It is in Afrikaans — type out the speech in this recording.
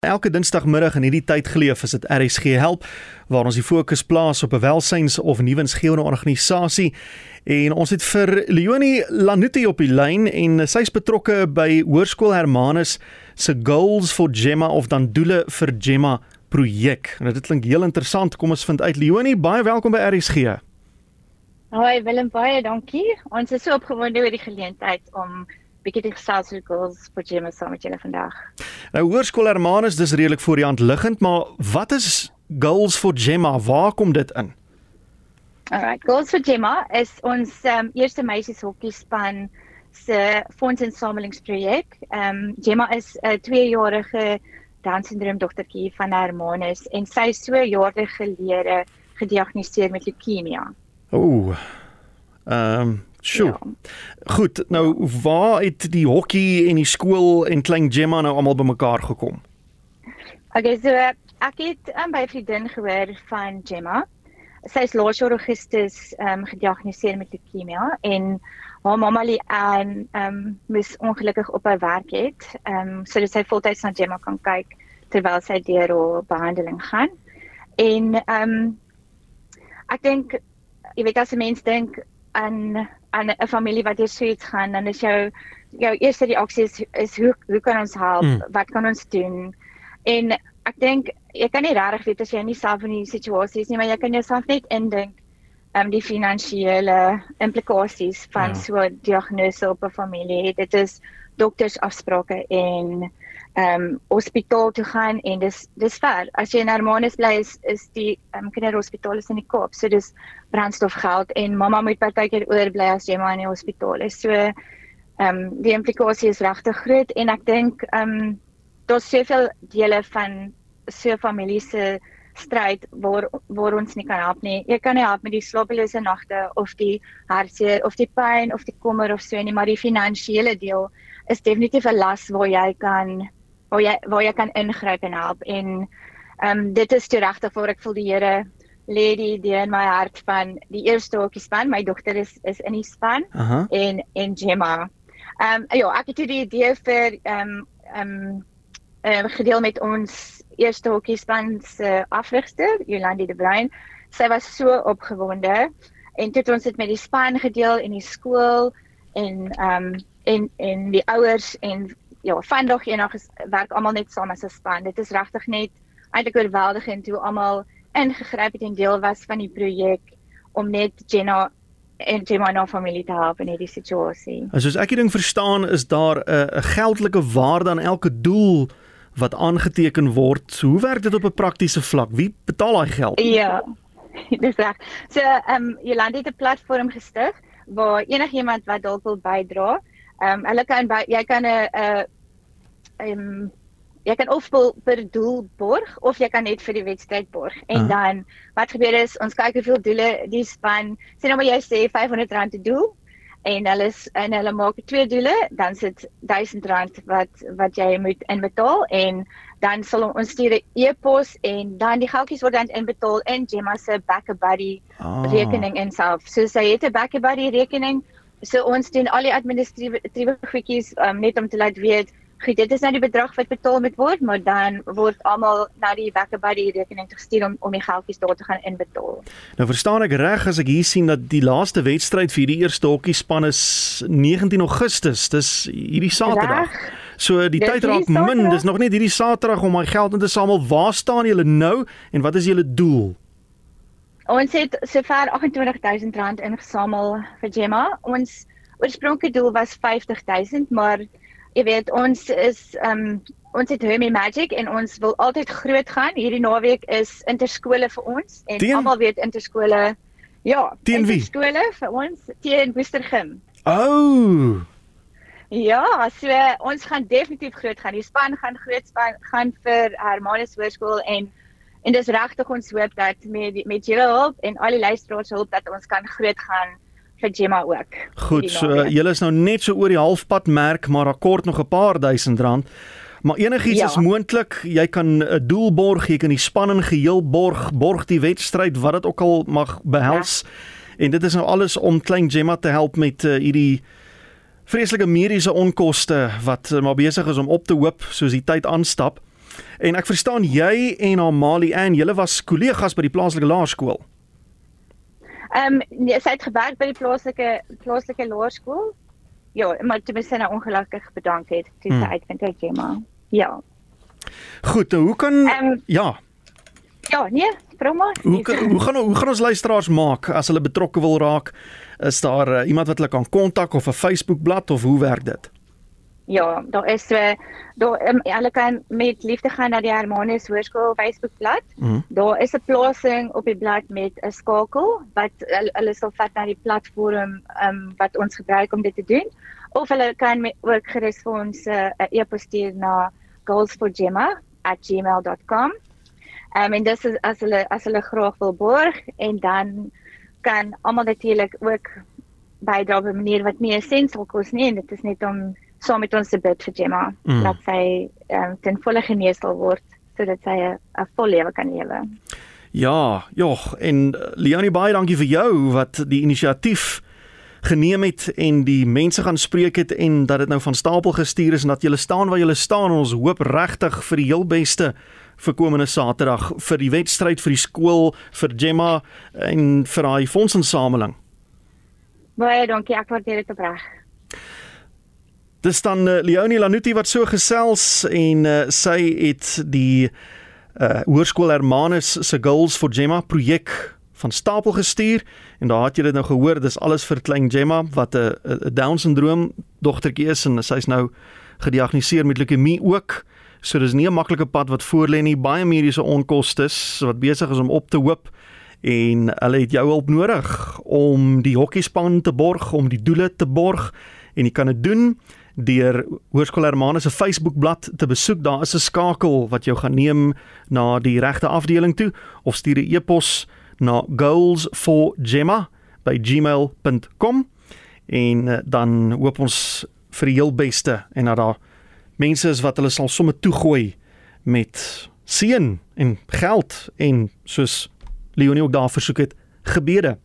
Elke Dinsdagmiddag in hierdie tyd geleef is dit RSG Help waar ons die fokus plaas op 'n welsyns of nuwensgewende organisasie en ons het vir Leonie Lanuti op die lyn en sy's betrokke by Hoërskool Hermanus se Goals for Gemma of dan doele vir Gemma projek. En dit klink heel interessant. Kom ons vind uit Leonie, baie welkom by RSG. Hoi Willem, baie dankie. Ons is so opgewonde oor die geleentheid om bietjie die gesels oor goals vir Gemma saam met julle vandag. Nou Hoërskool Hermanus dis redelik voor die hand liggend, maar wat is goals vir Gemma? Waar kom dit in? Alright, goals vir Gemma is ons um, eerste meisies hokkie span se fondsinsamelingsprojek. Ehm um, Gemma is 'n 2-jarige Down syndroom dogtertjie van Hermanus en sy is so jare gelede gediagnoseer met leukemie. Ooh. Ehm um, Sjoe. Ja. Goed, nou waar het die hokkie en die skool en klein Gemma nou almal bymekaar gekom? Okay, so ek het um, by 'n vriendin gehoor van Gemma. Sy is laas jaar Augustus ehm um, gediagnoseer met leukemie en haar mamma lê aan ehm um, mis ongelukkig op haar werk het. Ehm um, sodat sy voltyds na Gemma kan kyk terwyl sy deur haar behandeling gaan. En ehm um, ek dink jy weet as 'n mens dink aan aan 'n familie wat hier suits gaan dan is jou jou eerste reaksie is, is hoe hoe kan ons help? Mm. Wat kan ons doen? En ek dink jy kan nie regtig weet as jy nie self in die situasie is nie, maar jy kan jouself net indink um, die finansiële implikasies van ja. so 'n diagnose op 'n familie. Dit is doktersafsprake en ehm um, hospitaal toe gaan en dis dis ver. As jy in Hermanus bly is is die ehm um, kinderhospitaal is in die Kaap. So dis brandstofgeld en mamma moet partykeer oorbly as jy maar in die hospitaal is. So ehm um, die implikasie is regtig groot en ek dink ehm um, daar's soveel dele van so familie se stryd waar waar ons nie kan help nie. Jy kan nie help met die slapelose nagte of die hartseer of die pyn of die kommer of so nie, maar die finansiële deel is definitief 'n las waar jy kan waar jy waar jy kan ingryp en help en ehm um, dit is toe regtig waar ek voel die Here lê die idee in my hart van die eerste hokkie span my dogter is is in die span uh -huh. en en Gemma. Ehm um, ja, ek het die idee vir ehm um, ehm um, um, gedeel met ons eerste hokkie span se afrigter Jolandi de Bruin. Sy was so opgewonde en toe het ons dit met die span gedeel in die skool en ehm um, en en die ouers en ja, vandag eendag werk almal net saam as 'n span. Dit is regtig net eintlik oorweldigend hoe almal ingegryp het en deel was van die projek om net Jenna en Gemma na familie te help in hierdie situasie. As soos ek die ding verstaan, is daar 'n 'n geldelike waarde aan elke doel wat aangeteken word. Hoe werk dit op 'n praktiese vlak? Wie betaal daai geld? Ja. Dis reg. So, ehm um, Jolande het 'n platform gestig waar enigiemand wat dalk wil bydra, Ehm um, hulle kan by jy kan 'n 'n ehm jy kan of per doel borg of jy kan net vir die wedstryd borg. En uh -huh. dan wat gebeur is ons kyk hoeveel doele die span sê nou maar jy sê R500 te doel en hulle is en hulle maak twee doele, dan sit R1000 wat wat jy moet inbetaal en dan sal ons stuur 'n e-pos en dan die geldjies word dan inbetaal in Gemma se Backabuddy oh. rekening in self. So sy het 'n Backabuddy rekening so ons doen al die administratiewe goedjies um, net om te laat weet Goed, dit is nou die bedrag wat betaal moet word, maar dan word almal na die Backabuddy rekening gestuur om om die geldjies daar te gaan inbetaal. Nou verstaan ek reg as ek hier sien dat die laaste wedstryd vir die eerste hokkie span is 19 Augustus. Dis hierdie Saterdag. So die tyd raak min, dis nog net hierdie Saterdag om my geld in te samel. Waar staan julle nou en wat is julle doel? Ons het sover R28000 ingesamel vir Gemma. Ons oorspronklike doel was R50000, maar jy weet ons is ehm um, ons het Hermie Magic en ons wil altyd groot gaan. Hierdie naweek is interskole vir ons en almal weet interskole ja, teen wie? Interskole vir ons teen Woestergem. Oh. Ja, so ons gaan definitief groot gaan. Die span gaan groot span gaan vir Hermanus Hoërskool en En dis regtig ons hoop dat met met julle hulp en al die luisteraars hulp dat ons kan groot gaan vir Gemma ook. Goed, so julle is nou net so oor die halfpad merk, maar akkoord nog 'n paar duisend rand. Maar enigiets ja. is moontlik. Jy kan 'n doel borg, jy kan die spanning geheel borg, borg die wedstryd wat dit ook al mag behels. Ja. En dit is nou alles om klein Gemma te help met uh, hierdie vreeslike mediese onkoste wat uh, maar besig is om op te hoop soos die tyd aanstap. En ek verstaan jy en Amalie en julle was kollegas by die plaaslike laerskool. Ehm um, nee, sy het gewerk by die plaaslike plaaslike laerskool. Ja, maar toe sy nou ongelukkig bedank het toe sy hmm. uitvind hy Gemma. Ja. Goed, hoe kan um, ja. Ja, nee, vra maar. Hoe kan, hoe gaan hoe gaan ons luisteraars maak as hulle betrokke wil raak? Is daar uh, iemand wat hulle kan kontak of 'n Facebook bladsy of hoe werk dit? Ja, daar is so daar um, hulle kan met liefde gaan na die Harmonies Hoërskool Facebook bladsy. Mm. Daar is 'n plasing op die blad met 'n skakel wat hulle sal vat na die platform um, wat ons gebruik om dit te doen of hulle kan met, ook gerus vir ons 'n uh, e-pos stuur na goalsforgemma@gmail.com. Ehm um, en dis is as hulle as hulle graag wil borg en dan kan almal natuurlik ook bydra op 'n manier wat nie essensieel kos nie en dit is net om saam met ons te bid vir Gemma mm. dat sy um, ten volle genees sal word sodat sy 'n vol lewe kan lewe. Ja, jog en uh, Leonie baie dankie vir jou wat die inisiatief geneem het en die mense gaan spreek het en dat dit nou van stapel gestuur is en dat julle staan waar julle staan ons hoop regtig vir die heel beste vir komende Saterdag vir die wedstryd vir die skool vir Gemma en vir daai fondsinsameling. Baie dankie, ek waardeer dit opreg. Dis dan uh, Leonie Lanuti wat so gesels en uh, sy het die uh, Hoërskool Hermanus se Goals for Gemma projek van stapel gestuur en daar het dit nou gehoor dis alles vir klein Gemma wat 'n 'n down syndroom dogtertjie is en sy's nou gediagnoseer met leukemie ook. So dis nie 'n maklike pad wat voor lê nie. Baie mediese onkoste wat besig is om op te hoop en hulle het jou hulp nodig om die hokkiespan te borg om die doele te borg en jy kan dit doen deur Hoërskool Hermanus se Facebookblad te besoek. Daar is 'n skakel wat jou gaan neem na die regte afdeling toe of stuur 'n e-pos na goalsforgemma@gmail.com en uh, dan hoop ons vir die heel beste en dat daar mense is wat hulle sal sommer toegooi met seën en geld en soos Leonie ook daar versoek het gebede